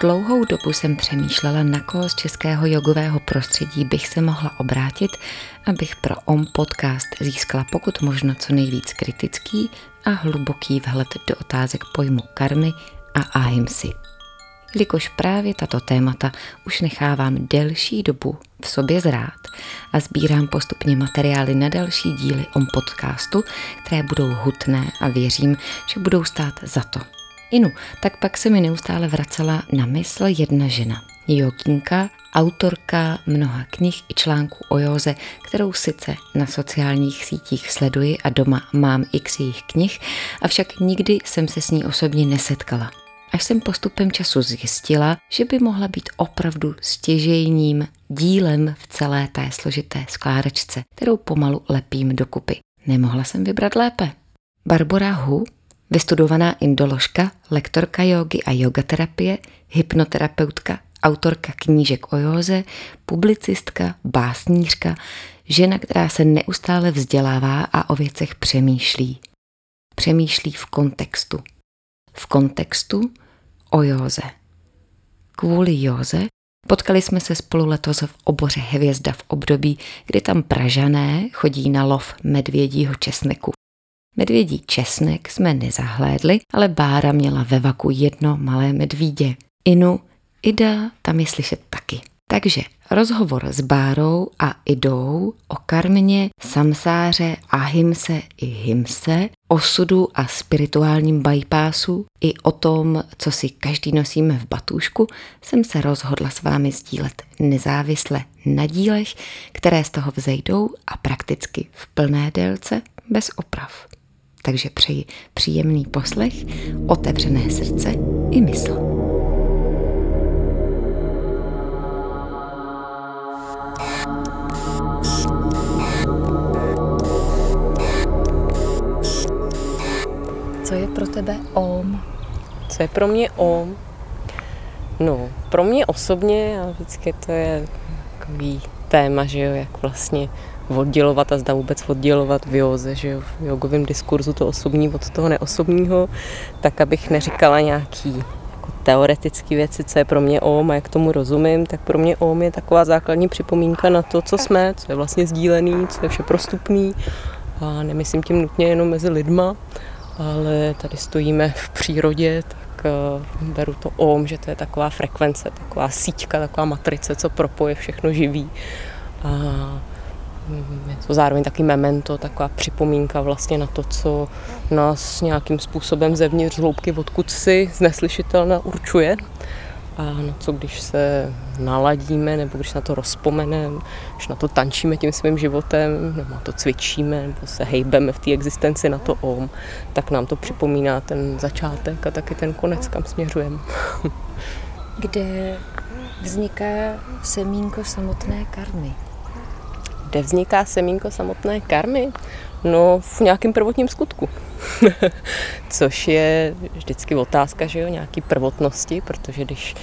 Dlouhou dobu jsem přemýšlela, na koho z českého jogového prostředí bych se mohla obrátit, abych pro OM podcast získala pokud možno co nejvíc kritický a hluboký vhled do otázek pojmu karmy a ahimsy. Jelikož právě tato témata už nechávám delší dobu v sobě zrát a sbírám postupně materiály na další díly OM podcastu, které budou hutné a věřím, že budou stát za to. Inu, tak pak se mi neustále vracela na mysl jedna žena, jogínka, autorka mnoha knih i článků o józe, kterou sice na sociálních sítích sleduji a doma mám x jejich knih, avšak nikdy jsem se s ní osobně nesetkala. Až jsem postupem času zjistila, že by mohla být opravdu stěžejním dílem v celé té složité skládačce, kterou pomalu lepím dokupy. Nemohla jsem vybrat lépe. Barbara Hu Vystudovaná indoložka, lektorka jogy a yogaterapie, hypnoterapeutka, autorka knížek o józe, publicistka, básnířka, žena, která se neustále vzdělává a o věcech přemýšlí. Přemýšlí v kontextu. V kontextu o józe. Kvůli józe potkali jsme se spolu letos v oboře Hvězda v období, kdy tam Pražané chodí na lov medvědího česneku. Medvědí česnek jsme nezahlédli, ale Bára měla ve vaku jedno malé medvídě. Inu, Ida tam je slyšet taky. Takže rozhovor s Bárou a Idou o karmě, samsáře, ahimse i himse, osudu a spirituálním bypassu i o tom, co si každý nosíme v batůžku, jsem se rozhodla s vámi sdílet nezávisle na dílech, které z toho vzejdou a prakticky v plné délce bez oprav takže přeji příjemný poslech, otevřené srdce i mysl. Co je pro tebe OM? Co je pro mě OM? No, pro mě osobně, a vždycky to je takový téma, že jo, jak vlastně oddělovat a zda vůbec oddělovat v józe, že v jogovém diskurzu to osobní od toho neosobního, tak abych neříkala nějaký jako teoretické věci, co je pro mě OM a jak tomu rozumím, tak pro mě OM je taková základní připomínka na to, co jsme, co je vlastně sdílený, co je vše prostupný a nemyslím tím nutně jenom mezi lidma, ale tady stojíme v přírodě, tak eh, beru to OM, že to je taková frekvence, taková síťka, taková matrice, co propoje všechno živý. A je to zároveň taky memento, taková připomínka vlastně na to, co nás nějakým způsobem zevnitř z hloubky, odkud si zneslyšitelná určuje. A na co, když se naladíme, nebo když na to rozpomeneme, když na to tančíme tím svým životem, nebo na to cvičíme, nebo se hejbeme v té existenci na to om, tak nám to připomíná ten začátek a taky ten konec, kam směřujeme. Kde vzniká semínko samotné karmy? Kde vzniká semínko samotné karmy? No, v nějakém prvotním skutku. Což je vždycky otázka, že jo, nějaký prvotnosti, protože když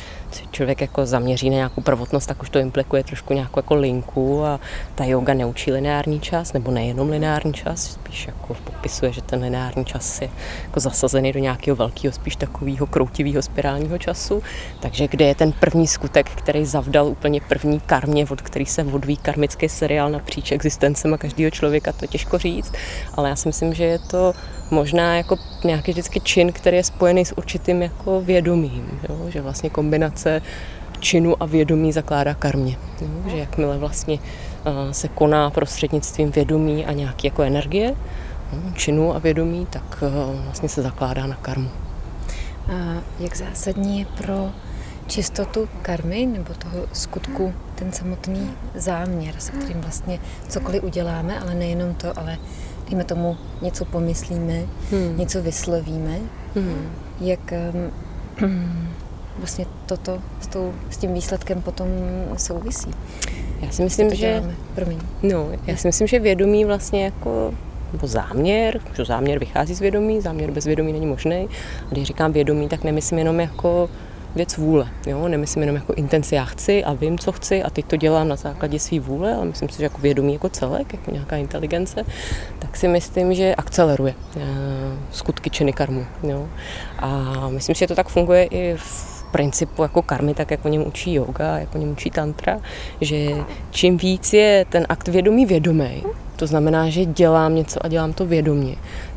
člověk jako zaměří na nějakou prvotnost, tak už to implikuje trošku nějakou jako linku a ta yoga neučí lineární čas, nebo nejenom lineární čas, spíš jako popisuje, že ten lineární čas je jako zasazený do nějakého velkého, spíš takového kroutivého spirálního času. Takže kde je ten první skutek, který zavdal úplně první karmě, od který se odvíjí karmický seriál napříč existencema každého člověka, to těžko říct, ale já si myslím, že je to možná jako nějaký vždycky čin, který je spojený s určitým jako vědomím, jo? že vlastně kombinace činu a vědomí zakládá karmě. Jo? Že jakmile vlastně se koná prostřednictvím vědomí a nějaké jako energie, činu a vědomí, tak vlastně se zakládá na karmu. A jak zásadní je pro čistotu karmy nebo toho skutku ten samotný záměr, se kterým vlastně cokoliv uděláme, ale nejenom to, ale dejme tomu, něco pomyslíme, hmm. něco vyslovíme, hmm. jak um, vlastně toto s, tou, s tím výsledkem potom souvisí. Já si myslím, že... Promiň. No, já si myslím, že vědomí vlastně jako nebo záměr, že záměr vychází z vědomí, záměr bez vědomí není možný. A když říkám vědomí, tak nemyslím jenom jako věc vůle. Jo? Nemyslím jenom jako intenci, já chci a vím, co chci a teď to dělám na základě své vůle, ale myslím si, že jako vědomí jako celek, jako nějaká inteligence, tak si myslím, že akceleruje eh, skutky činy karmu. Jo? A myslím si, že to tak funguje i v principu jako karmy, tak jako něm učí yoga, jako něm učí tantra, že čím víc je ten akt vědomí vědomý, to znamená, že dělám něco a dělám to vědomě,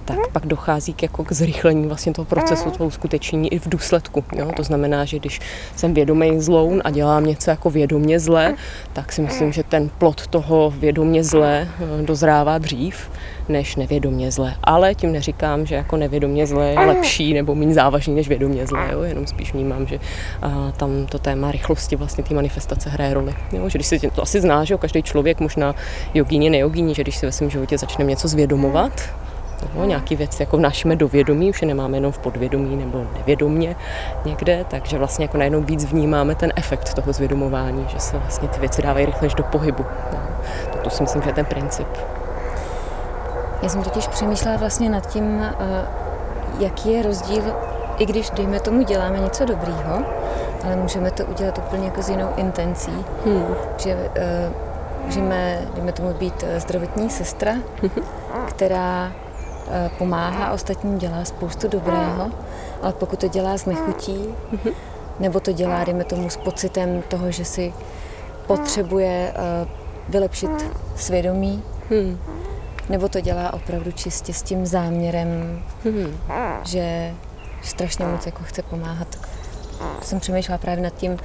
tak pak dochází k, jako k zrychlení vlastně toho procesu, toho uskutečnění i v důsledku. Jo? To znamená, že když jsem vědomý zloun a dělám něco jako vědomě zlé, tak si myslím, že ten plot toho vědomě zlé eh, dozrává dřív, než nevědomě zlé. Ale tím neříkám, že jako nevědomě zlé je lepší nebo méně závažný než vědomě zlé. Jo? Jenom spíš vnímám, že a, tam to téma rychlosti vlastně té manifestace hraje roli. Jo? Že když si to asi zná, že jo? každý člověk, možná jogíně, nejogíně, že když si ve svém životě začneme něco zvědomovat, No, nějaký věci jako vnášíme do vědomí, už je nemáme jenom v podvědomí nebo nevědomně někde, takže vlastně jako najednou víc vnímáme ten efekt toho zvědomování, že se vlastně ty věci dávají rychleji do pohybu. No, to, to si myslím, že je ten princip. Já jsem totiž přemýšlela vlastně nad tím, eh, jaký je rozdíl, i když, dejme tomu, děláme něco dobrýho, ale můžeme to udělat úplně jako s jinou intencí. Hmm. Že uh, můžeme, dejme tomu, být eh, zdravotní sestra, mhm. která Eh, pomáhá ostatním, dělá spoustu dobrého, ale pokud to dělá s nechutí, mhm. nebo to dělá, dejme tomu, s pocitem toho, že si potřebuje eh, vylepšit svědomí, hmm. nebo to dělá opravdu čistě s tím záměrem, hmm. že strašně moc jako chce pomáhat. Jsem přemýšlela právě nad tím,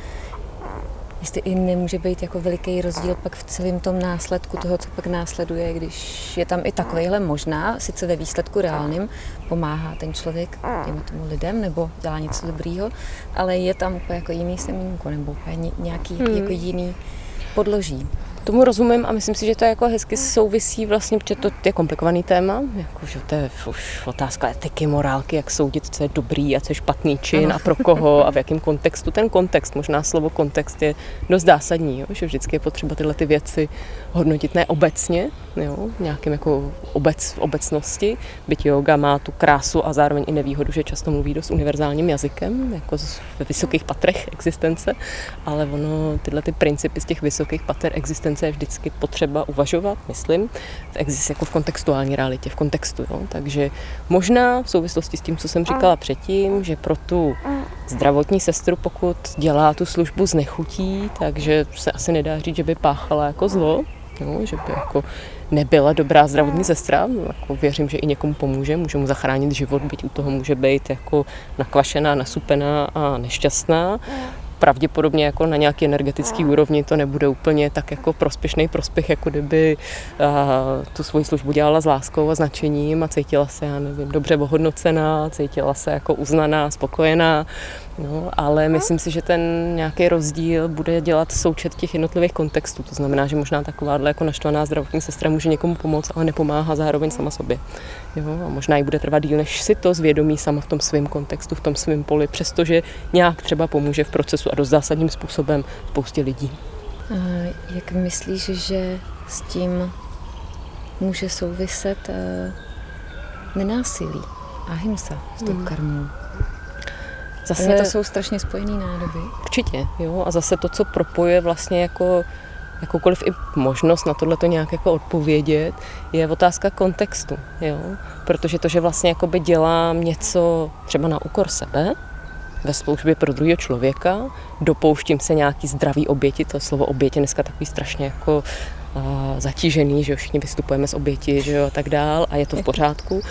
jestli i nemůže být jako veliký rozdíl pak v celém tom následku toho, co pak následuje, když je tam i takovýhle možná, sice ve výsledku reálným, pomáhá ten člověk těm tomu lidem nebo dělá něco dobrýho, ale je tam úplně jako jiný semínko nebo úplně nějaký hmm. jako jiný podloží. Tomu rozumím a myslím si, že to jako hezky souvisí vlastně, protože to je komplikovaný téma, jako, že to je už otázka etiky, morálky, jak soudit, co je dobrý a co je špatný čin ano. a pro koho a v jakém kontextu. Ten kontext, možná slovo kontext je dost zásadní, jo? že vždycky je potřeba tyhle ty věci hodnotit ne obecně, jo? nějakým jako obec, v obecnosti, byť yoga má tu krásu a zároveň i nevýhodu, že často mluví dost univerzálním jazykem, jako ve vysokých patrech existence, ale ono tyhle ty principy z těch vysokých pater existence je vždycky potřeba uvažovat, myslím, v exist jako v kontextuální realitě, v kontextu. Jo. Takže možná v souvislosti s tím, co jsem říkala předtím, že pro tu zdravotní sestru, pokud dělá tu službu z nechutí, takže se asi nedá říct, že by páchala jako zlo, jo, že by jako nebyla dobrá zdravotní sestra. Jako věřím, že i někomu pomůže, může mu zachránit život, byť u toho může být jako nakvašená, nasupená a nešťastná pravděpodobně jako na nějaký energetický úrovni to nebude úplně tak jako prospěšný prospěch, jako kdyby uh, tu svoji službu dělala s láskou a značením a cítila se, já nevím, dobře ohodnocená, cítila se jako uznaná, spokojená, no, ale myslím si, že ten nějaký rozdíl bude dělat součet těch jednotlivých kontextů. To znamená, že možná takováhle jako naštvaná zdravotní sestra může někomu pomoct, ale nepomáhá zároveň sama sobě. Jo, a možná i bude trvat díl, než si to zvědomí sama v tom svém kontextu, v tom svém poli, přestože nějak třeba pomůže v procesu a dost zásadním způsobem spoustě lidí. A jak myslíš, že s tím může souviset uh, nenásilí a himsa s tou hmm. karmou? Zase to jsou strašně spojené nádoby. Určitě, jo. A zase to, co propojuje vlastně jako jakoukoliv i možnost na tohle to nějak jako odpovědět, je otázka kontextu, jo. Protože to, že vlastně jakoby dělám něco třeba na úkor sebe, ve službě pro druhého člověka, dopouštím se nějaký zdravý oběti, to slovo oběti dneska takový strašně jako zatížený, že jo, všichni vystupujeme z oběti, že jo, a tak dál a je to v pořádku,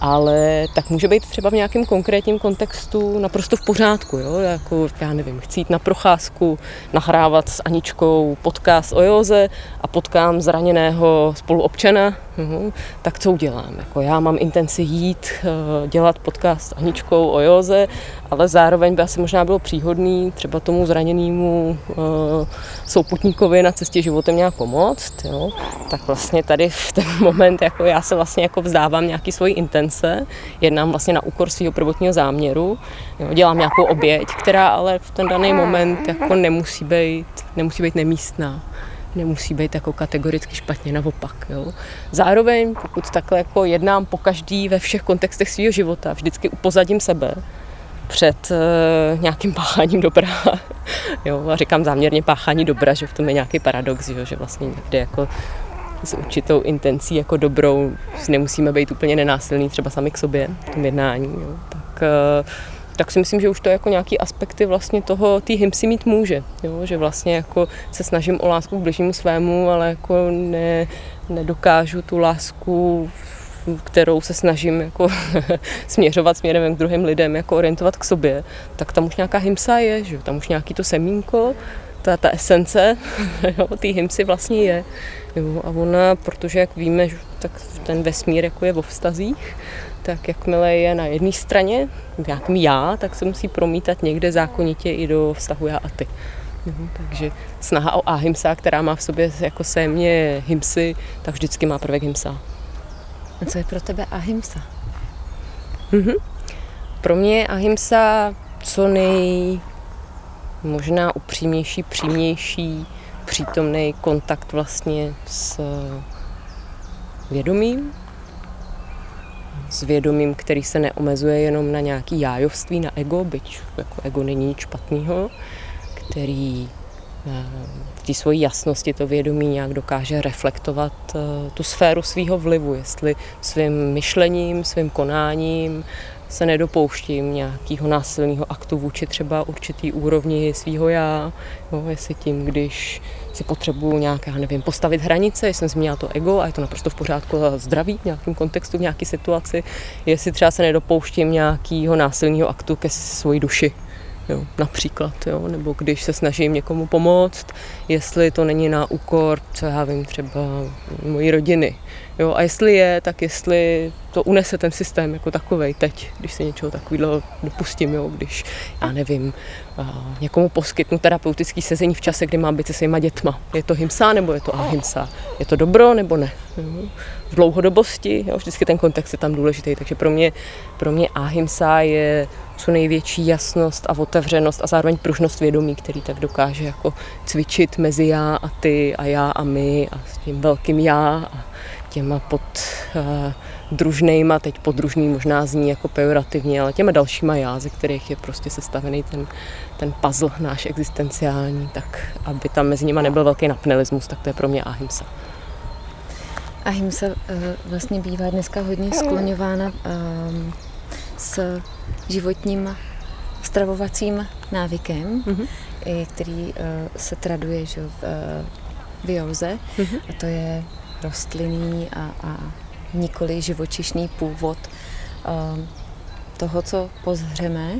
ale tak může být třeba v nějakém konkrétním kontextu naprosto v pořádku, jo, jako já nevím, chci jít na procházku, nahrávat s Aničkou podcast o Joze a potkám zraněného spoluobčana, jo, tak co udělám? Jako já mám intenci jít eh, dělat podcast s Aničkou o Joze, ale zároveň by asi možná bylo příhodný třeba tomu zraněnému uh, souputníkovi na cestě životem nějak pomoct, jo, tak vlastně tady v ten moment jako já se vlastně jako vzdávám nějaký svoji intence, jednám vlastně na úkor svého prvotního záměru, jo, dělám nějakou oběť, která ale v ten daný moment jako nemusí být, nemusí být nemístná nemusí být jako kategoricky špatně, naopak. Jo. Zároveň, pokud takhle jako jednám po každý ve všech kontextech svého života, vždycky upozadím sebe, před uh, nějakým pácháním dobra. jo, a říkám záměrně páchání dobra, že v tom je nějaký paradox, jo, že vlastně někde jako s určitou intencí jako dobrou nemusíme být úplně nenásilní třeba sami k sobě v tom jednání. Jo. Tak uh, tak si myslím, že už to jako nějaký aspekty vlastně toho, ty hymsy mít může, jo? že vlastně jako se snažím o lásku k bližnímu svému, ale jako ne, nedokážu tu lásku kterou se snažím jako směřovat směrem k druhým lidem, jako orientovat k sobě, tak tam už nějaká hymsa je, že tam už nějaký to semínko, ta, ta esence té hymsy vlastně je. Jo, a ona, protože jak víme, tak ten vesmír jako je vo vztazích, tak jakmile je na jedné straně, v nějakém já, tak se musí promítat někde zákonitě i do vztahu já a ty. Jo, takže snaha o ahimsa, která má v sobě jako sémě hymsy, tak vždycky má prvek hymsa. A co je pro tebe ahimsa? Mm-hmm. Pro mě je ahimsa co nej možná upřímnější, přímější, přítomný kontakt vlastně s vědomím, s vědomím, který se neomezuje jenom na nějaký jájovství, na ego, byť jako ego není nic špatného, který eh, v té svojí jasnosti to vědomí nějak dokáže reflektovat eh, tu sféru svého vlivu, jestli svým myšlením, svým konáním, se nedopouštím nějakého násilného aktu vůči třeba určitý úrovni svého já, jo, jestli tím, když si potřebuju nějak, já nevím, postavit hranice, jsem zmínila to ego a je to naprosto v pořádku a zdraví v nějakém kontextu, v nějaké situaci, jestli třeba se nedopouštím nějakého násilného aktu ke svoji duši, jo, například, jo, nebo když se snažím někomu pomoct, jestli to není na úkor, co já vím, třeba mojí rodiny, jo, a jestli je, tak jestli to unese ten systém jako takovej teď, když se něčeho takového dopustím, jo, když, já nevím, někomu poskytnu terapeutický sezení v čase, kdy mám být se svýma dětma. Je to himsa nebo je to ahimsa? Je to dobro nebo ne? Jo. V dlouhodobosti, jo, vždycky ten kontext je tam důležitý, takže pro mě, pro mě ahimsa je co největší jasnost a otevřenost a zároveň pružnost vědomí, který tak dokáže jako cvičit mezi já a ty a já a my a s tím velkým já a těma pod uh, družnejma, teď podružný možná zní jako pejorativně, ale těma dalšíma já, ze kterých je prostě sestavený ten, ten puzzle náš existenciální, tak aby tam mezi nimi nebyl velký napnelismus, tak to je pro mě ahimsa. Ahimsa uh, vlastně bývá dneska hodně skloňována um, s životním stravovacím návykem, mm-hmm. který uh, se traduje že, v, uh, v józe, mm-hmm. a to je rostlinný a, a nikoli živočišný původ uh, toho, co pozřeme,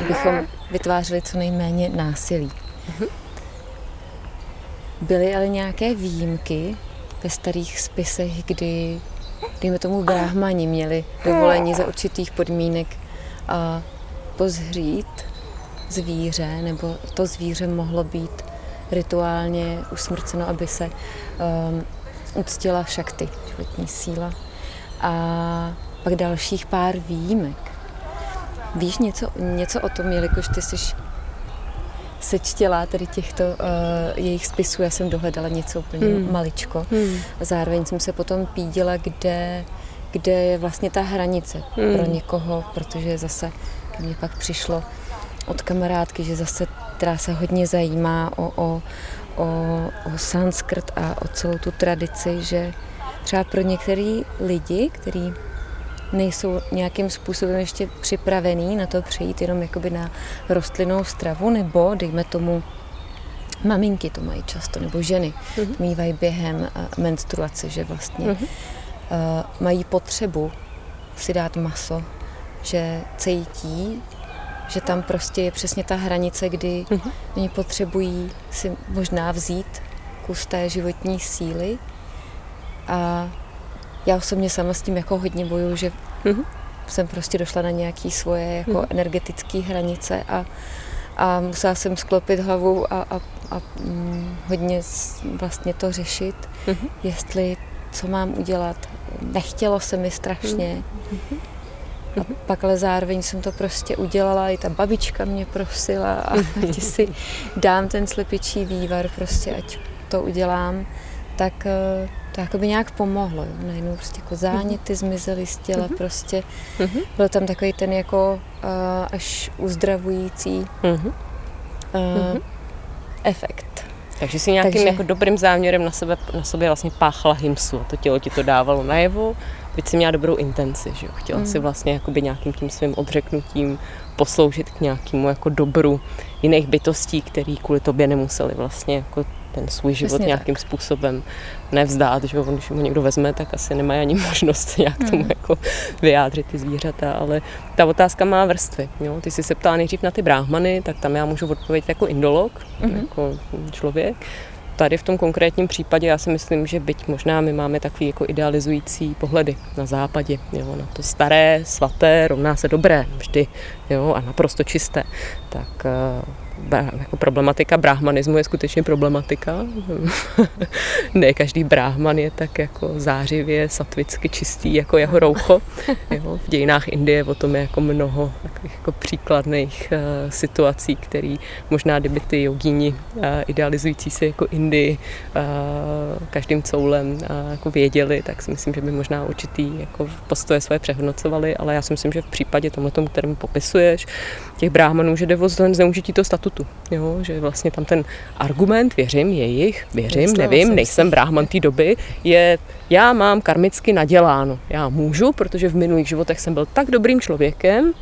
abychom vytvářeli co nejméně násilí. Mm-hmm. Byly ale nějaké výjimky ve starých spisech, kdy, dejme tomu, bráhmani měli dovolení za určitých podmínek a pozřít zvíře, nebo to zvíře mohlo být rituálně usmrceno, aby se um, uctila šakty, životní síla. A pak dalších pár výjimek. Víš něco, něco o tom, jelikož ty jsi sečtěla tady těchto uh, jejich spisů, já jsem dohledala něco úplně hmm. maličko. Hmm. Zároveň jsem se potom pídila, kde, kde je vlastně ta hranice hmm. pro někoho, protože zase mě pak přišlo od kamarádky, že zase, která se hodně zajímá o, o, o, o sanskrt a o celou tu tradici, že třeba pro některý lidi, kteří nejsou nějakým způsobem ještě připravený na to přejít jenom jakoby na rostlinnou stravu, nebo dejme tomu maminky to mají často, nebo ženy mm-hmm. mývají během uh, menstruace, že vlastně mm-hmm. uh, mají potřebu si dát maso, že cítí, že tam prostě je přesně ta hranice, kdy mm-hmm. oni potřebují si možná vzít kus té životní síly a já osobně sama s tím jako hodně bojuju, že mm-hmm. jsem prostě došla na nějaké svoje jako mm-hmm. energetické hranice a, a musela jsem sklopit hlavu a, a, a mm, hodně vlastně to řešit, mm-hmm. jestli co mám udělat. Nechtělo se mi strašně. Mm-hmm. A pak ale zároveň jsem to prostě udělala, i ta babička mě prosila a ať si dám ten slepičí vývar, prostě ať to udělám, tak eh, to jako by nějak pomohlo. Jo. Najednou prostě jako záněty zmizely z těla, mm-hmm. prostě mm-hmm. byl tam takový ten jako uh, až uzdravující uh, mm-hmm. efekt. Takže si nějakým Takže... jako dobrým záměrem na, sebe, na sobě vlastně páchala hymsu a to tělo ti to dávalo najevo byť si měla dobrou intenci, že jo? chtěla mm. si vlastně jakoby nějakým tím svým odřeknutím posloužit k nějakému jako dobru jiných bytostí, který kvůli tobě nemuseli vlastně jako ten svůj život Přesně nějakým tak. způsobem nevzdát, že když ho někdo vezme, tak asi nemají ani možnost nějak hmm. tomu jako vyjádřit ty zvířata, ale ta otázka má vrstvy. Jo? Ty jsi se ptala nejdřív na ty bráhmany, tak tam já můžu odpovědět jako indolog, hmm. jako člověk. Tady v tom konkrétním případě já si myslím, že byť možná my máme takový jako idealizující pohledy na západě, jo, na to staré, svaté, rovná se dobré, vždy, jo, a naprosto čisté, tak uh, jako problematika brahmanismu je skutečně problematika. ne každý brahman je tak jako zářivě, satvicky čistý jako jeho roucho. Jo, v dějinách Indie o tom je jako mnoho takových jako příkladných uh, situací, které možná kdyby ty jogíni uh, idealizující se jako Indii uh, každým coulem uh, jako věděli, tak si myslím, že by možná určitý jako postoje své přehodnocovali, ale já si myslím, že v případě tomhle, kterým popisuješ, těch brahmanů, že jde o zneužití toho statutu statutu. Jo? Že vlastně tam ten argument, věřím, jejich, věřím, Myslím, nevím, nejsem bráhman té doby, je, já mám karmicky naděláno. Já můžu, protože v minulých životech jsem byl tak dobrým člověkem,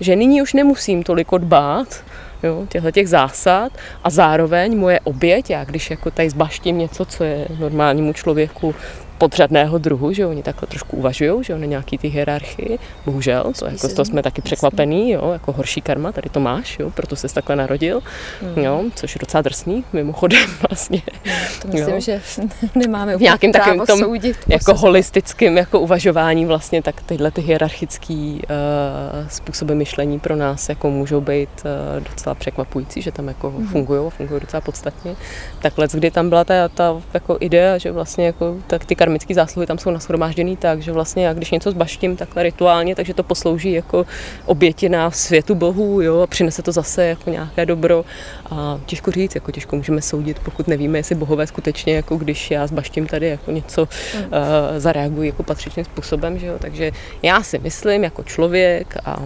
že nyní už nemusím tolik dbát jo, těchto těch zásad a zároveň moje oběť, já když jako tady zbaštím něco, co je normálnímu člověku podřadného druhu, že oni takhle trošku uvažují, že oni nějaký ty hierarchii, bohužel, to, jako, to jsme taky překvapení, jo, jako horší karma, tady to máš, jo, proto jsi takhle narodil, mm. jo, což je docela drsný, mimochodem vlastně. No, to myslím, jo. že nemáme v nějakém takovém tom soudit jako holistickém jako uvažování vlastně, tak tyhle ty hierarchický uh, způsoby myšlení pro nás jako můžou být uh, docela překvapující, že tam jako mm. fungují a fungují docela podstatně. Takhle, kdy tam byla ta, ta jako idea, že vlastně jako tak ty karmické zásluhy tam jsou nashromážděný tak, že vlastně já když něco zbaštím takhle rituálně, takže to poslouží jako oběti na světu bohů, jo, a přinese to zase jako nějaké dobro. A těžko říct, jako těžko můžeme soudit, pokud nevíme, jestli bohové skutečně, jako když já zbaštím tady jako něco, mm. uh, zareagují jako patřičným způsobem, že jo. Takže já si myslím jako člověk a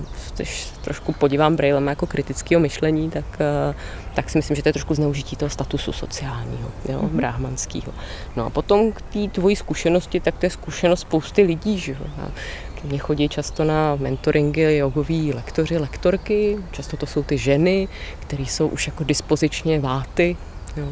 trošku podívám brailem jako kritického myšlení, tak uh, tak si myslím, že to je trošku zneužití toho statusu sociálního, jo, mm-hmm. bráhmanského. No a potom k té tvojí zkušenosti, tak to je zkušenost spousty lidí, že jo. Mně chodí často na mentoringy jogoví lektoři, lektorky, často to jsou ty ženy, které jsou už jako dispozičně váty, Jo.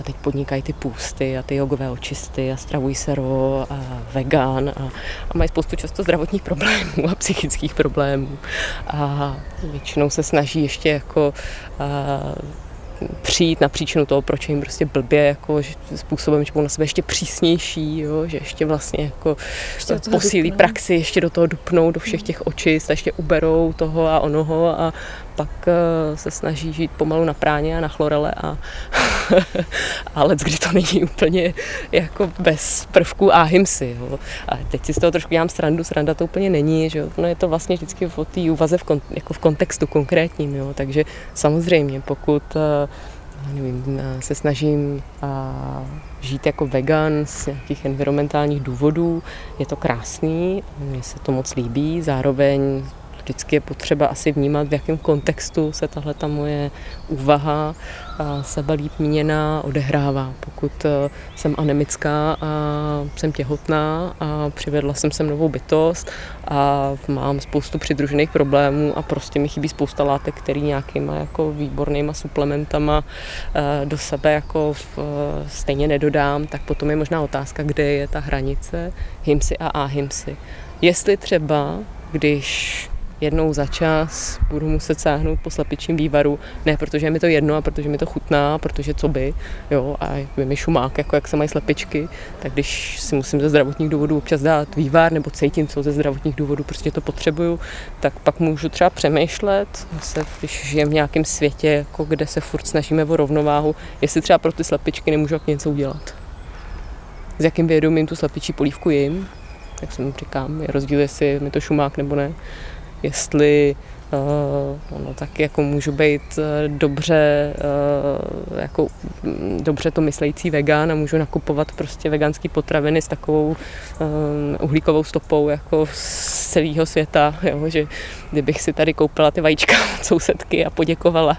A teď podnikají ty půsty a ty jogové očisty a stravují se ro a vegan a, a mají spoustu často zdravotních problémů a psychických problémů. A většinou se snaží ještě jako a, přijít na příčinu toho, proč jim prostě blbě jako že způsobem, že budou na sebe ještě přísnější, jo, že ještě vlastně jako ještě posílí dupnou. praxi, ještě do toho dupnou, do všech těch očist, ještě uberou toho a onoho a pak uh, se snaží žít pomalu na práně a na chlorele a ale kdy to není úplně jako bez prvků ahimsy. Jo. A teď si z toho trošku dělám srandu, sranda to úplně není, že jo. No je to vlastně vždycky o té úvaze v, kon, jako v kontextu konkrétním, jo. takže samozřejmě pokud uh, nevím, se snažím a, žít jako vegan z nějakých environmentálních důvodů. Je to krásný, mně se to moc líbí, zároveň vždycky je potřeba asi vnímat, v jakém kontextu se tahle ta moje úvaha líp míněná odehrává. Pokud e, jsem anemická a jsem těhotná a přivedla jsem sem novou bytost a mám spoustu přidružených problémů a prostě mi chybí spousta látek, který nějakýma jako výbornýma suplementama e, do sebe jako v, e, stejně nedodám, tak potom je možná otázka, kde je ta hranice himsy a ahimsy. Jestli třeba, když jednou za čas budu muset sáhnout po slepičím vývaru, ne protože je mi to jedno a protože mi to chutná, protože co by, jo, a je mi šumák, jako jak se mají slepičky, tak když si musím ze zdravotních důvodů občas dát vývar nebo cítím co ze zdravotních důvodů, prostě to potřebuju, tak pak můžu třeba přemýšlet, se, když žijem v nějakém světě, jako kde se furt snažíme o rovnováhu, jestli třeba pro ty slepičky nemůžu něco udělat. S jakým vědomím tu slepičí polívku jim, jak jsem říkám, je rozdíl, jestli mi to šumák nebo ne jestli ono tak jako můžu být uh, dobře, uh, jako um, dobře to myslející vegan a můžu nakupovat prostě veganské potraviny s takovou uhlíkovou stopou jako z celého světa, jo, že kdybych si tady koupila ty vajíčka od sousedky a poděkovala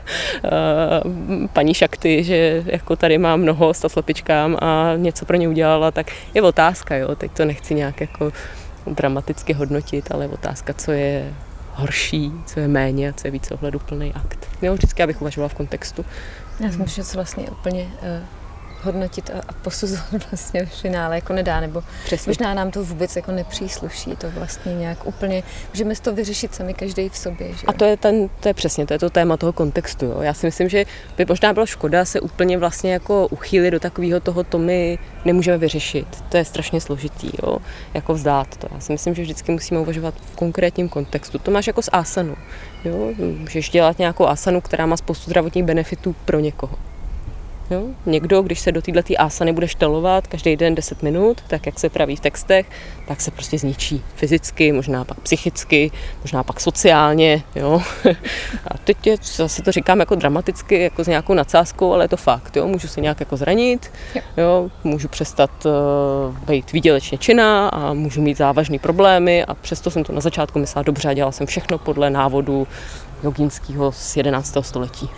paní Šakty, že jako tady mám mnoho slepičkám a něco pro ně udělala, tak je otázka, jo, teď to nechci nějak jako dramaticky hodnotit, ale otázka, co je horší, co je méně a co je víc ohleduplný akt. Jo, vždycky abych uvažovala v kontextu. Já si myslím, že to vlastně úplně uh hodnotit a, a posuzovat vlastně v finále jako nedá, nebo Přesně. možná nám to vůbec jako nepřísluší, to vlastně nějak úplně, můžeme to vyřešit sami každý v sobě. Že? A to je, ten, to je přesně, to je to téma toho kontextu. Jo. Já si myslím, že by možná bylo škoda se úplně vlastně jako uchýlit do takového toho, to my nemůžeme vyřešit. To je strašně složitý, jo. jako vzdát to. Já si myslím, že vždycky musíme uvažovat v konkrétním kontextu. To máš jako z asanu. Jo. Můžeš dělat nějakou asanu, která má spoustu zdravotních benefitů pro někoho. Jo? Někdo, když se do této asany bude štelovat každý den 10 minut, tak jak se praví v textech, tak se prostě zničí fyzicky, možná pak psychicky, možná pak sociálně. Jo? A teď je, zase to říkám jako dramaticky, jako s nějakou nadsázkou, ale je to fakt. Jo? Můžu se nějak jako zranit, jo? můžu přestat uh, být výdělečně činná a můžu mít závažné problémy a přesto jsem to na začátku myslela dobře a dělala jsem všechno podle návodu jogínského z 11. století.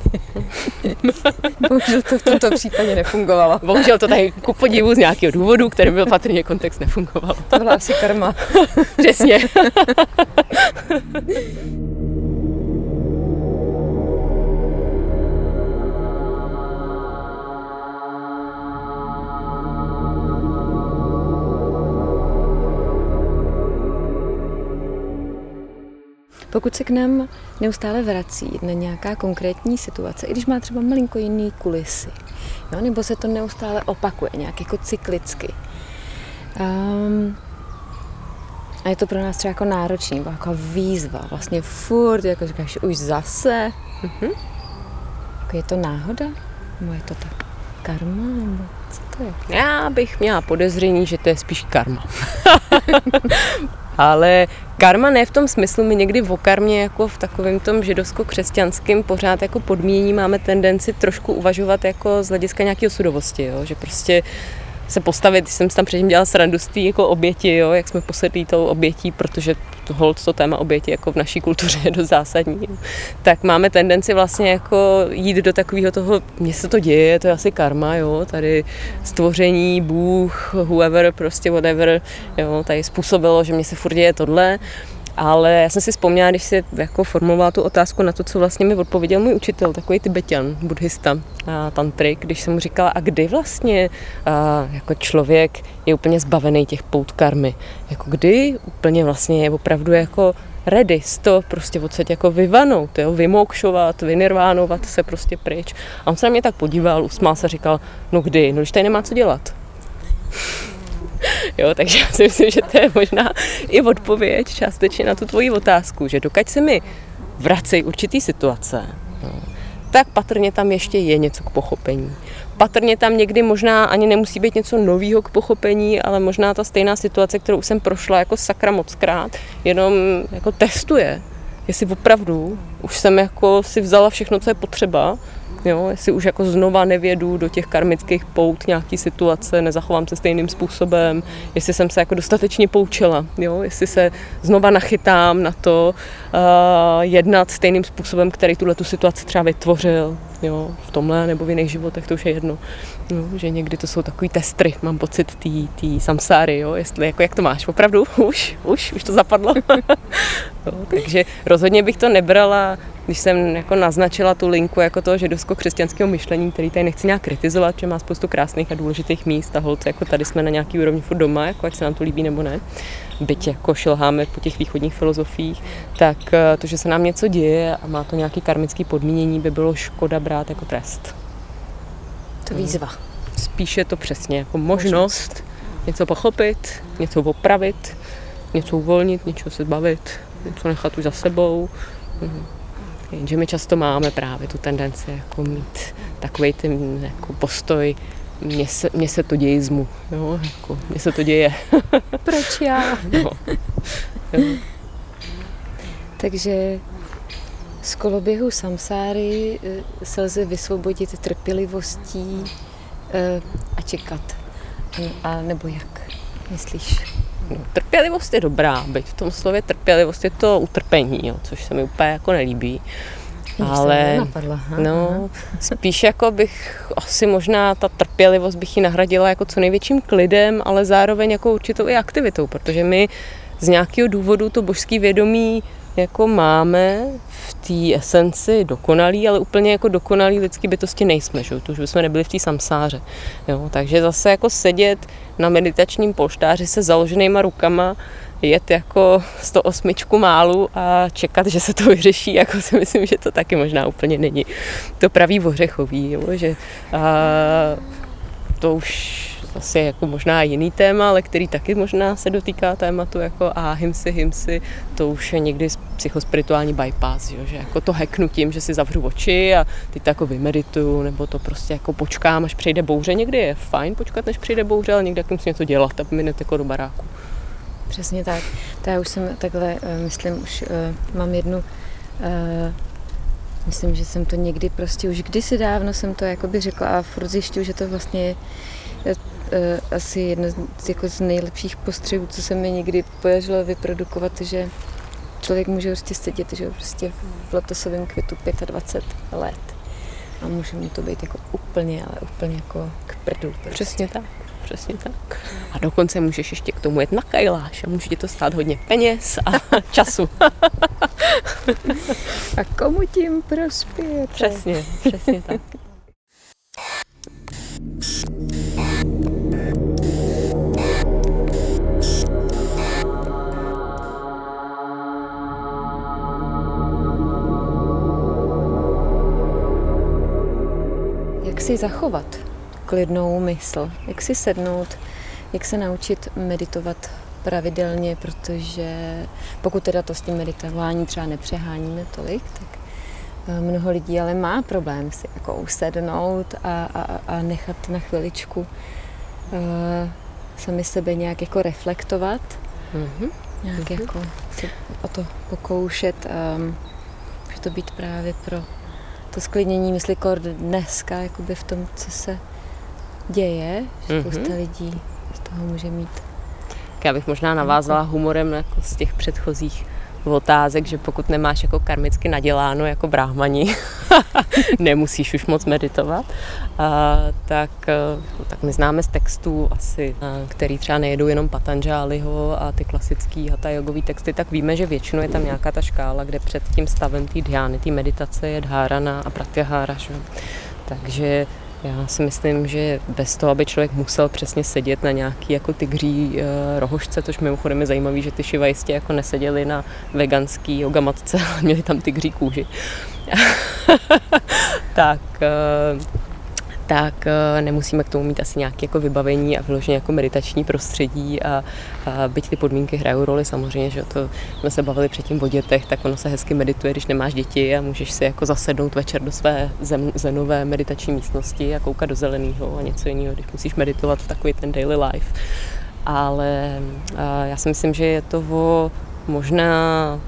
Bohužel to v tomto případě nefungovalo. Bohužel to tady ku podivu z nějakého důvodu, který byl patrně kontext, nefungoval. To byla asi karma. Přesně. Pokud se k nám neustále vrací na nějaká konkrétní situace, i když má třeba malinko jiný kulisy, jo, nebo se to neustále opakuje, nějak jako cyklicky. Um, a je to pro nás třeba jako náročný, nebo jako výzva, vlastně furt, jako říkáš, už zase. Mm-hmm. Jako je to náhoda? Nebo je to tak karma? Nebo co to je? Já bych měla podezření, že to je spíš karma. Ale karma ne v tom smyslu, my někdy v karmě jako v takovém tom židovsko-křesťanském pořád jako podmínění máme tendenci trošku uvažovat jako z hlediska nějaké osudovosti, jo? že prostě se postavit, jsem tam předtím dělala srandu z jako oběti, jo, jak jsme posedlí tou obětí, protože to hold, to téma oběti jako v naší kultuře je dost zásadní, tak máme tendenci vlastně jako jít do takového toho, mně se to děje, to je asi karma, jo, tady stvoření, Bůh, whoever, prostě whatever, jo, tady způsobilo, že mě se furt děje tohle, ale já jsem si vzpomněla, když si jako formulovala tu otázku na to, co vlastně mi odpověděl můj učitel, takový tibetian, buddhista, tantrik, když jsem mu říkala, a kdy vlastně a, jako člověk je úplně zbavený těch pout karmy, jako kdy úplně vlastně je opravdu jako ready to prostě odsaď jako vyvanout, jo, vymokšovat, vynirvánovat se prostě pryč. A on se na mě tak podíval, usmál se, říkal, no kdy, no když tady nemá co dělat. Jo, takže já si myslím, že to je možná i odpověď částečně na tu tvoji otázku, že dokud se mi vracejí určitý situace, no, tak patrně tam ještě je něco k pochopení. Patrně tam někdy možná ani nemusí být něco nového k pochopení, ale možná ta stejná situace, kterou jsem prošla jako sakra mockrát, jenom jako testuje, jestli opravdu už jsem jako si vzala všechno, co je potřeba Jo, jestli už jako znova nevědu do těch karmických pout nějaký situace, nezachovám se stejným způsobem, jestli jsem se jako dostatečně poučila, jo, jestli se znova nachytám na to uh, jednat stejným způsobem, který tuhle tu situaci třeba vytvořil, jo, v tomhle nebo v jiných životech, to už je jedno. No, že někdy to jsou takový testry, mám pocit, tý, tý samsáry, jo, jestli, jako jak to máš, opravdu, už, už, už to zapadlo. no, takže rozhodně bych to nebrala když jsem jako naznačila tu linku jako toho židovsko-křesťanského myšlení, který tady nechci nějak kritizovat, že má spoustu krásných a důležitých míst a holce, jako tady jsme na nějaký úrovni furt doma, jako ať se nám to líbí nebo ne, byť jako šilháme po těch východních filozofiích, tak eh, to, že se nám něco děje a má to nějaký karmický podmínění, by bylo škoda brát jako trest. To výzva. Spíše to přesně jako možnost, možnost. něco pochopit, něco opravit, něco uvolnit, něco se zbavit, něco nechat už za sebou. Mhm. Jenže my často máme právě tu tendenci jako mít takový ten jako postoj, mně se, mně se to děje zmu, jo, jako, mně se to děje. Proč já? No. Jo. Takže z koloběhu samsáry eh, se lze vysvobodit trpělivostí eh, a čekat. A nebo jak myslíš? No, trpělivost je dobrá, byť v tom slově trpělivost je to utrpení, jo, což se mi úplně jako nelíbí. ale no, spíš jako bych asi možná ta trpělivost bych ji nahradila jako co největším klidem, ale zároveň jako určitou i aktivitou, protože my z nějakého důvodu to božský vědomí jako máme v té esenci dokonalý, ale úplně jako dokonalý lidský bytosti nejsme, že? to už bychom nebyli v té samsáře. Jo? Takže zase jako sedět na meditačním polštáři se založenýma rukama, jet jako 108 málu a čekat, že se to vyřeší, jako si myslím, že to taky možná úplně není to pravý ořechový, jo? že a, to už asi jako možná jiný téma, ale který taky možná se dotýká tématu jako a hymsy, hymsy, to už je někdy psychospirituální bypass, jo? že jako to heknu tím, že si zavřu oči a teď to jako vymedituju, nebo to prostě jako počkám, až přijde bouře. Někdy je fajn počkat, než přijde bouře, ale někdy musím něco dělat, aby mi neteklo do baráku. Přesně tak. To já už jsem takhle, eh, myslím, už uh, mám jednu, uh, myslím, že jsem to někdy prostě, už kdysi dávno jsem to jakoby řekla a furt zjišťuju, že to vlastně asi jedno z, jako z nejlepších postřehů, co se mi někdy podařilo vyprodukovat, že člověk může prostě sedět, že prostě v lotosovém květu 25 let a může mu to být jako úplně, ale úplně jako k prdu. Prostě. Přesně tak. Přesně tak. A dokonce můžeš ještě k tomu jet na kajláš a může ti to stát hodně peněz a času. a komu tím prospěje? Přesně, přesně tak. Si zachovat klidnou mysl, jak si sednout, jak se naučit meditovat pravidelně, protože pokud teda to s tím meditování třeba nepřeháníme tolik, tak eh, mnoho lidí ale má problém si jako usednout a, a, a nechat na chviličku uh, sami sebe nějak jako reflektovat, mm-hmm. nějak mm-hmm. jako se o to pokoušet, um, může to být právě pro to sklidnění mysli kor dneska, jakoby v tom, co se děje, že spousta mm-hmm. lidí z toho může mít. Já bych možná navázala humorem jako z těch předchozích otázek, že pokud nemáš jako karmicky naděláno jako bráhmani, nemusíš už moc meditovat, a, tak, tak my známe z textů asi, a, který třeba nejedou jenom Patanžáliho a ty klasický hata jogový texty, tak víme, že většinou je tam nějaká ta škála, kde před tím stavem té dhyány, té meditace je dhárana a pratyahára. Že? Takže já si myslím, že bez toho, aby člověk musel přesně sedět na nějaký jako tygří uh, rohožce, což mimochodem je zajímavé, že ty šiva jistě jako neseděli na veganský yogamatce, ale měli tam tygří kůži. tak uh, tak eh, nemusíme k tomu mít asi nějaké jako vybavení a vyloženě jako meditační prostředí a, a byť ty podmínky hrajou roli samozřejmě, že to jsme se bavili předtím o dětech, tak ono se hezky medituje, když nemáš děti a můžeš si jako zasednout večer do své zem, zenové meditační místnosti a koukat do zeleného a něco jiného, když musíš meditovat v takový ten daily life. Ale já si myslím, že je to o možná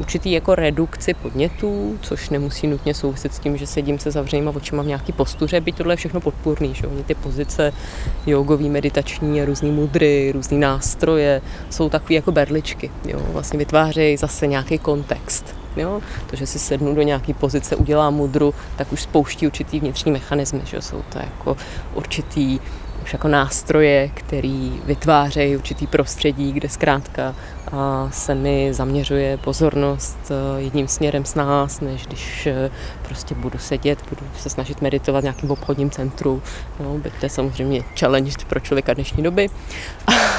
určitý jako redukci podnětů, což nemusí nutně souviset s tím, že sedím se zavřenýma očima v nějaký postuře, byť tohle je všechno podpůrný, že oni ty pozice jogový, meditační, různý mudry, různý nástroje jsou takové jako berličky, jo, vlastně vytvářejí zase nějaký kontext. Jo? To, že si sednu do nějaké pozice, udělám mudru, tak už spouští určitý vnitřní mechanismy, že jsou to jako určitý už jako nástroje, který vytvářejí určitý prostředí, kde zkrátka se mi zaměřuje pozornost e, jedním směrem s nás, než když e, prostě budu sedět, budu se snažit meditovat v nějakém obchodním centru. No, to je samozřejmě challenge pro člověka dnešní doby.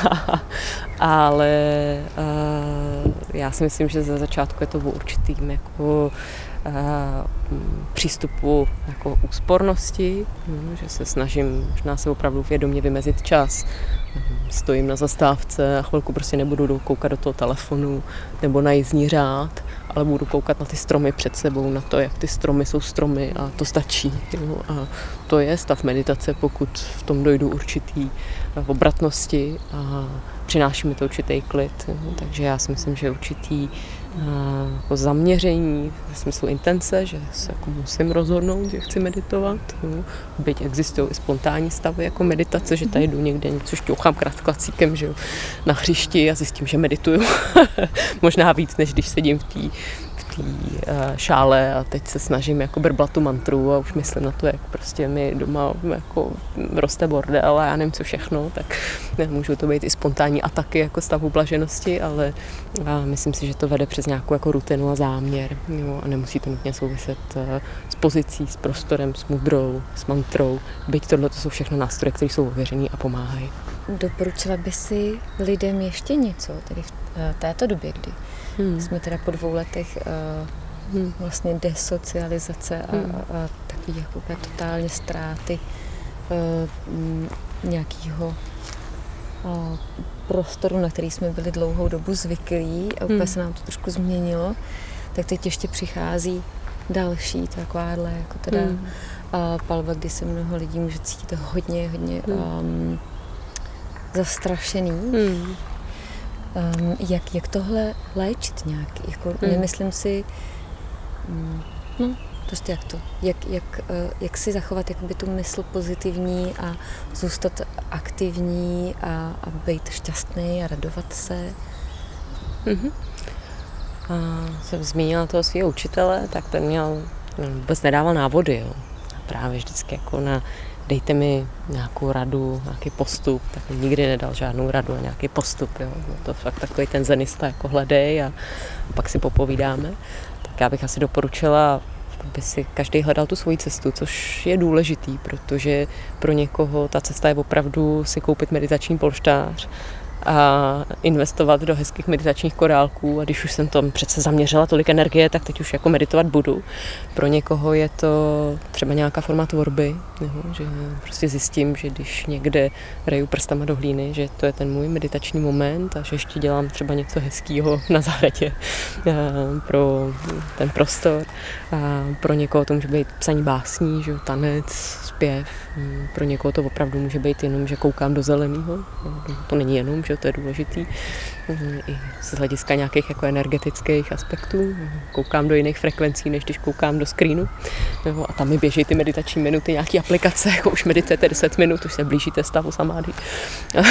Ale e, já si myslím, že za začátku je to určitým jako přístupu jako úspornosti, hm, že se snažím možná se opravdu vědomě vymezit čas. Stojím na zastávce a chvilku prostě nebudu koukat do toho telefonu nebo na jízdní řád, ale budu koukat na ty stromy před sebou, na to, jak ty stromy jsou stromy a to stačí. A to je stav meditace, pokud v tom dojdu určitý obratnosti a přináší mi to určitý klid. Jo? Takže já si myslím, že určitý jako zaměření v smyslu intence, že se jako musím rozhodnout, že chci meditovat. Jo. Byť existují i spontánní stavy jako meditace, že tady jdu někde něco šťouchám krátklacíkem že jo, na hřišti a zjistím, že medituju. Možná víc, než když sedím v té té uh, šále a teď se snažím jako brblat tu mantru a už myslím na to, jak prostě mi doma jako roste bordel a já nevím co všechno, tak můžou to být i spontánní ataky jako stavu blaženosti, ale myslím si, že to vede přes nějakou jako rutinu a záměr jo, a nemusí to nutně souviset uh, s pozicí, s prostorem, s mudrou, s mantrou, byť tohle to jsou všechno nástroje, které jsou ověřený a pomáhají. Doporučila by si lidem ještě něco, tedy v eh, této době, kdy hmm. jsme teda po dvou letech uh, hmm. vlastně desocializace a, hmm. a, a takový jako totálně ztráty uh, nějakého uh, prostoru, na který jsme byli dlouhou dobu zvyklí a úplně hmm. se nám to trošku změnilo, tak teď ještě přichází další takováhle jako teda hmm. uh, palba, kdy se mnoho lidí může cítit hodně, hodně hmm. um, zastrašený. Hmm. Um, jak, jak tohle léčit nějak? Jako, hmm. Nemyslím si, um, no, prostě jak to, jak, jak, uh, jak si zachovat jakoby tu mysl pozitivní a zůstat aktivní a, a být šťastný a radovat se. Mm-hmm. A jsem zmínila toho svého učitele, tak ten měl, vůbec nedával návody, jo. Právě vždycky jako na dejte mi nějakou radu, nějaký postup, tak nikdy nedal žádnou radu a nějaký postup. Jo. No to fakt takový ten zenista jako hledej a, a pak si popovídáme. Tak já bych asi doporučila, aby si každý hledal tu svoji cestu, což je důležitý, protože pro někoho ta cesta je opravdu si koupit meditační polštář, a investovat do hezkých meditačních korálků a když už jsem tam přece zaměřila tolik energie, tak teď už jako meditovat budu. Pro někoho je to třeba nějaká forma tvorby, jo, že prostě zjistím, že když někde reju prstama do hlíny, že to je ten můj meditační moment a že ještě dělám třeba něco hezkého na zahradě pro ten prostor. A pro někoho to může být psaní básní, že tanec, zpěv. Pro někoho to opravdu může být jenom, že koukám do zeleného. To není jenom, že to je důležitý. I z hlediska nějakých jako energetických aspektů. Koukám do jiných frekvencí, než když koukám do screenu. A tam mi běží ty meditační minuty, nějaký aplikace, jako už meditujete 10 minut, už se blížíte stavu samády.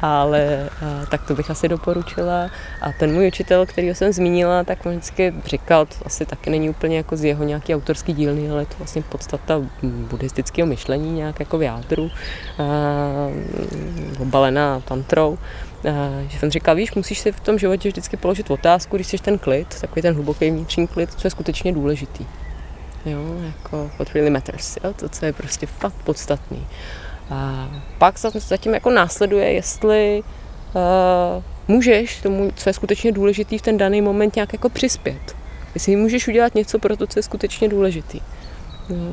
Ale tak to bych asi doporučila. A ten můj učitel, který jsem zmínila, tak vždycky říkal, to asi taky není úplně jako z jeho nějaký autorský dílny, ale to vlastně podstata buddhistického myšlení nějak jako v jádru, obalená tantrou, že jsem říkal, víš, musíš si v tom životě vždycky položit otázku, když jsi ten klid, takový ten hluboký vnitřní klid, co je skutečně důležitý. Jo, jako what really matters, jo, to, co je prostě fakt podstatný. A pak zatím jako následuje, jestli uh, můžeš tomu, co je skutečně důležitý v ten daný moment nějak jako přispět. Jestli můžeš udělat něco pro to, co je skutečně důležitý. Jo.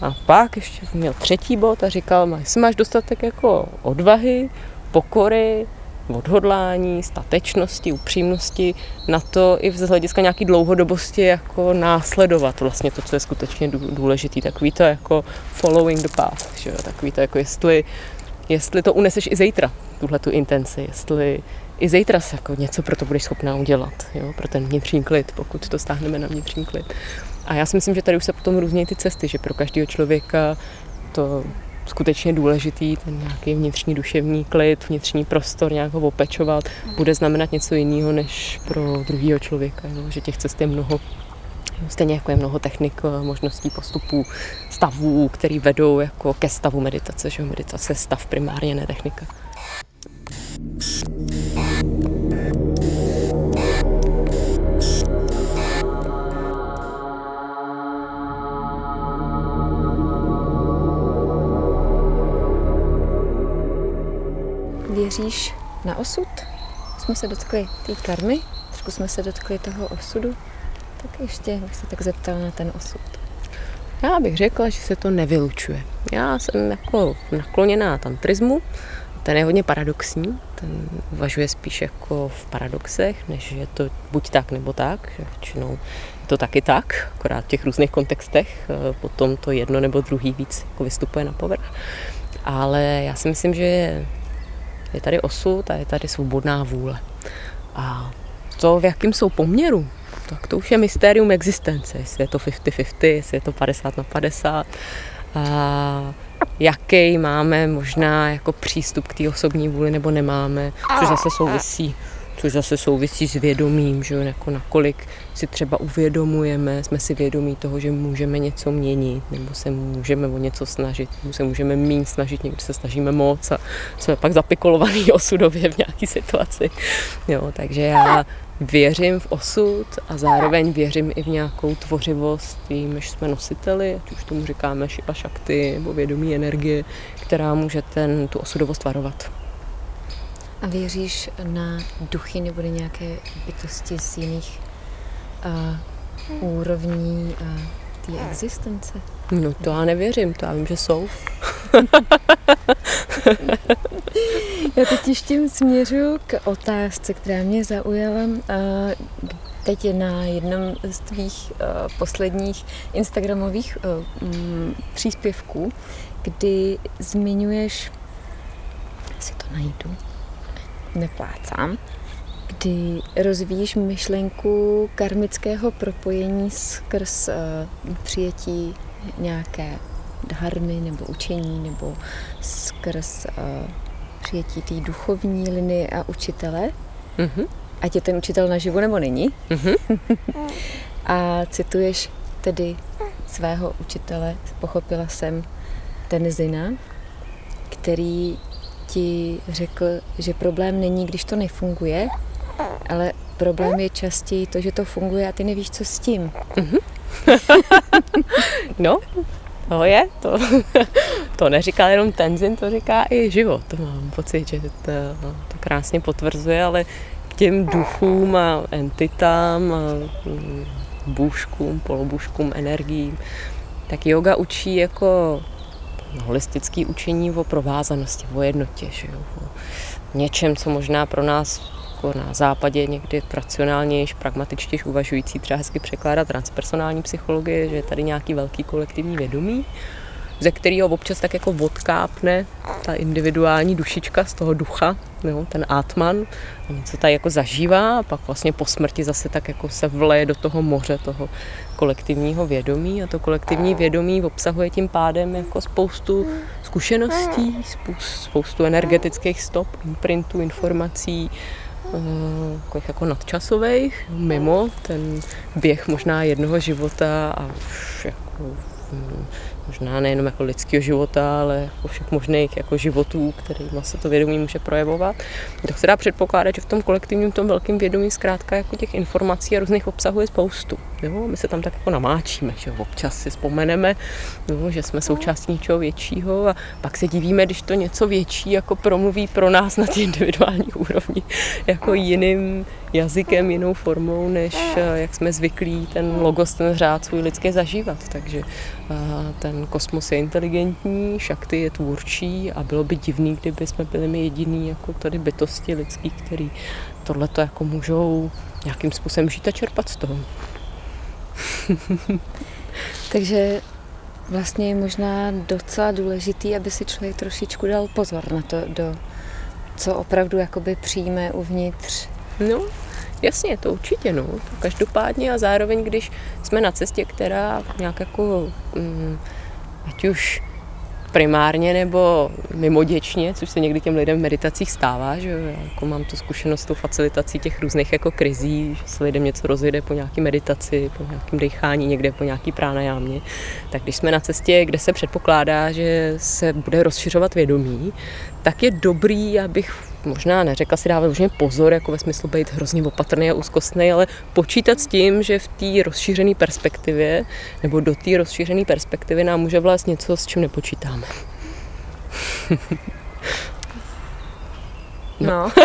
A pak ještě měl třetí bod a říkal, jestli máš dostatek jako odvahy, pokory, odhodlání, statečnosti, upřímnosti na to i z hlediska nějaký dlouhodobosti jako následovat vlastně to, co je skutečně důležitý. Takový to jako following the path, že jo? takový to jako jestli, jestli to uneseš i zítra, tuhle tu intenci, jestli i zítra se jako něco pro to budeš schopná udělat, jo? pro ten vnitřní klid, pokud to stáhneme na vnitřní klid. A já si myslím, že tady už se potom různějí ty cesty, že pro každého člověka to skutečně důležitý, ten nějaký vnitřní duševní klid, vnitřní prostor, nějak ho opečovat, bude znamenat něco jiného než pro druhého člověka, jo? že těch cest je mnoho. Stejně jako je mnoho technik, možností, postupů, stavů, které vedou jako ke stavu meditace, že meditace je stav primárně, ne technika. Věříš na osud? Jsme se dotkli té karmy, trošku jsme se dotkli toho osudu, tak ještě bych se tak zeptala na ten osud. Já bych řekla, že se to nevylučuje. Já jsem jako nakloněná tantrismu, ten je hodně paradoxní, ten uvažuje spíš jako v paradoxech, než je to buď tak nebo tak, že většinou je to taky tak, akorát v těch různých kontextech, eh, potom to jedno nebo druhý víc jako vystupuje na povrch. Ale já si myslím, že je tady osud a je tady svobodná vůle. A to, v jakým jsou poměru, tak to už je mystérium existence. Jestli je to 50-50, jestli je to 50 na 50. A jaký máme možná jako přístup k té osobní vůli nebo nemáme, což zase souvisí což zase souvisí s vědomím, že jako nakolik si třeba uvědomujeme, jsme si vědomí toho, že můžeme něco měnit, nebo se můžeme o něco snažit, nebo se můžeme méně snažit, někdy se snažíme moc a jsme pak zapikolovaný osudově v nějaké situaci. Jo, takže já věřím v osud a zároveň věřím i v nějakou tvořivost, jímž jsme nositeli, ať už tomu říkáme šipa šakty nebo vědomí energie, která může ten, tu osudovost varovat. A věříš na duchy nebo na nějaké bytosti z jiných uh, úrovní uh, té existence? No to já nevěřím, to já vím, že jsou. já teď ještě směřu k otázce, která mě zaujala. Uh, teď je na jednom z tvých uh, posledních instagramových uh, um, příspěvků, kdy zmiňuješ, si to najdu, neplácám, kdy rozvíjíš myšlenku karmického propojení skrz uh, přijetí nějaké dharmy nebo učení nebo skrz uh, přijetí té duchovní linie a učitele, mm-hmm. ať je ten učitel naživu nebo není. Mm-hmm. a cituješ tedy svého učitele, pochopila jsem, Tenzina, který ti řekl, že problém není, když to nefunguje, ale problém je častěji to, že to funguje a ty nevíš, co s tím. Mm-hmm. no, to je, to, to neříká jenom Tenzin, to říká i život. Mám pocit, že to, to krásně potvrzuje, ale k těm duchům a entitám, a bůžkům, polobůžkům, energiím, tak yoga učí jako holistické učení o provázanosti, o jednotě, že jo? o něčem, co možná pro nás jako na západě někdy racionálnější, pragmatičtější uvažující, třeba hezky překládá transpersonální psychologie, že je tady nějaký velký kolektivní vědomí, ze kterého občas tak jako odkápne ta individuální dušička z toho ducha, jo, ten Atman, a něco tady jako zažívá a pak vlastně po smrti zase tak jako se vleje do toho moře toho kolektivního vědomí. A to kolektivní vědomí obsahuje tím pádem jako spoustu zkušeností, spoustu energetických stop, imprintů, informací, eh, jako nadčasových, mimo ten běh možná jednoho života a už jako hm, možná nejenom jako lidského života, ale jako všech možných jako životů, kterými se to vědomí může projevovat. To se dá předpokládat, že v tom kolektivním, tom velkém vědomí zkrátka jako těch informací a různých obsahů je spoustu. Jo? My se tam tak jako namáčíme, že občas si vzpomeneme, jo? že jsme součástí něčeho většího a pak se divíme, když to něco větší jako promluví pro nás na té individuální úrovni jako jiným jazykem, jinou formou, než eh, jak jsme zvyklí ten logos, ten řád svůj lidský zažívat. Takže eh, ten kosmos je inteligentní, šakty je tvůrčí a bylo by divný, kdyby jsme byli my jediný jako tady bytosti lidský, který tohleto jako můžou nějakým způsobem žít a čerpat z toho. Takže vlastně je možná docela důležitý, aby si člověk trošičku dal pozor na to, do co opravdu jakoby přijme uvnitř. No, jasně, to určitě, no. Každopádně a zároveň, když jsme na cestě, která nějak jako, mm, ať už primárně nebo mimoděčně, což se někdy těm lidem v meditacích stává, že jako mám tu zkušenost s tou facilitací těch různých jako krizí, že se lidem něco rozjede po nějaké meditaci, po nějakém dechání, někde po nějaký pránajámě, tak když jsme na cestě, kde se předpokládá, že se bude rozšiřovat vědomí, tak je dobrý, abych možná neřekla si dávat už pozor, jako ve smyslu být hrozně opatrný a úzkostný, ale počítat s tím, že v té rozšířené perspektivě nebo do té rozšířené perspektivy nám může vlastně něco, s čím nepočítáme. No.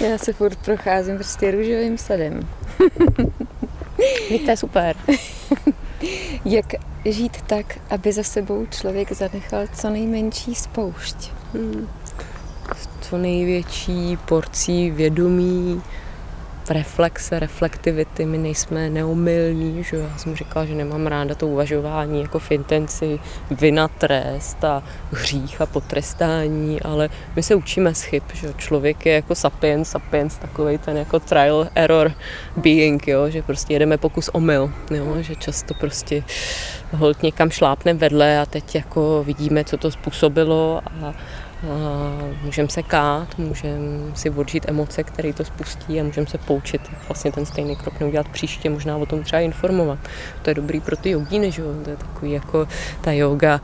Já se furt procházím prostě růžovým sadem. Víte, super. Jak žít tak, aby za sebou člověk zanechal co nejmenší spoušť? Hmm. Co největší porcí vědomí, reflexe, reflektivity, my nejsme neumilní, že já jsem říkala, že nemám ráda to uvažování jako v intenci vina, trest a hřích a potrestání, ale my se učíme z chyb, že člověk je jako sapiens, sapiens takový ten jako trial error being, jo, že prostě jedeme pokus omyl, jo, že často prostě hold někam šlápneme vedle a teď jako vidíme, co to způsobilo a můžeme se kát, můžeme si odžít emoce, které to spustí a můžeme se poučit, vlastně ten stejný krok neudělat příště, možná o tom třeba informovat. To je dobrý pro ty jogíny, že jo? To je takový jako ta yoga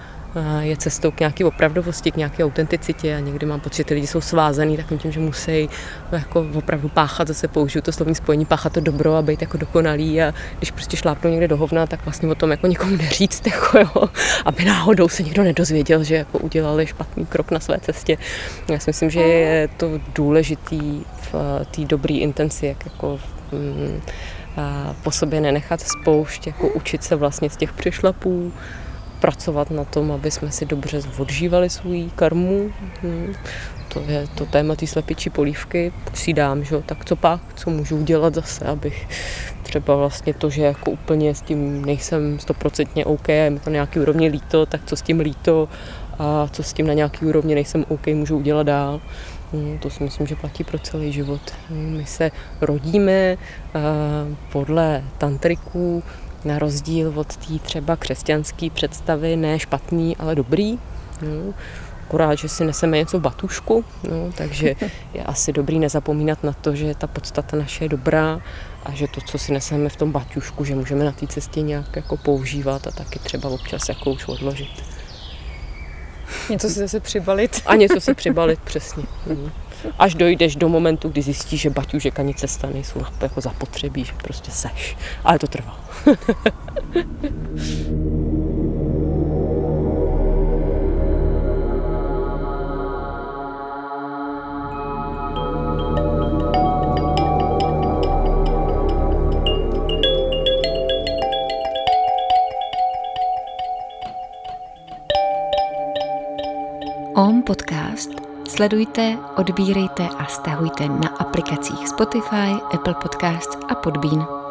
je cestou k nějaké opravdovosti, k nějaké autenticitě a někdy mám pocit, že ty lidi jsou svázaný takovým tím, že musí jako opravdu páchat, zase použiju to slovní spojení, páchat to dobro a být jako dokonalý a když prostě šlápnou někde do hovna, tak vlastně o tom jako nikomu neříct, jako jo, aby náhodou se někdo nedozvěděl, že jako udělali špatný krok na své cestě. Já si myslím, že je to důležitý v té dobré intenci, jak jako mm, po sobě nenechat spoušť, jako učit se vlastně z těch přešlapů, pracovat na tom, aby jsme si dobře odžívali svůj karmu. Hmm. To je to téma té slepičí polívky. Si dám, že tak co pak, co můžu udělat zase, abych třeba vlastně to, že jako úplně s tím nejsem stoprocentně OK, je mi to na nějaký úrovni líto, tak co s tím líto a co s tím na nějaký úrovni nejsem OK, můžu udělat dál. Hmm, to si myslím, že platí pro celý život. Hmm, my se rodíme podle tantriků na rozdíl od té třeba křesťanské představy, ne špatný, ale dobrý. No, akorát, že si neseme něco v batušku, no, takže je asi dobrý nezapomínat na to, že ta podstata naše je dobrá a že to, co si neseme v tom batušku, že můžeme na té cestě nějak jako používat a taky třeba občas jako už odložit. Něco si zase přibalit. A něco si přibalit, přesně. Mhm až dojdeš do momentu, kdy zjistíš, že baťužek ani cesta nejsou jako zapotřebí, že prostě seš. Ale to trvá. Podcast Sledujte, odbírejte a stahujte na aplikacích Spotify, Apple Podcasts a Podbean.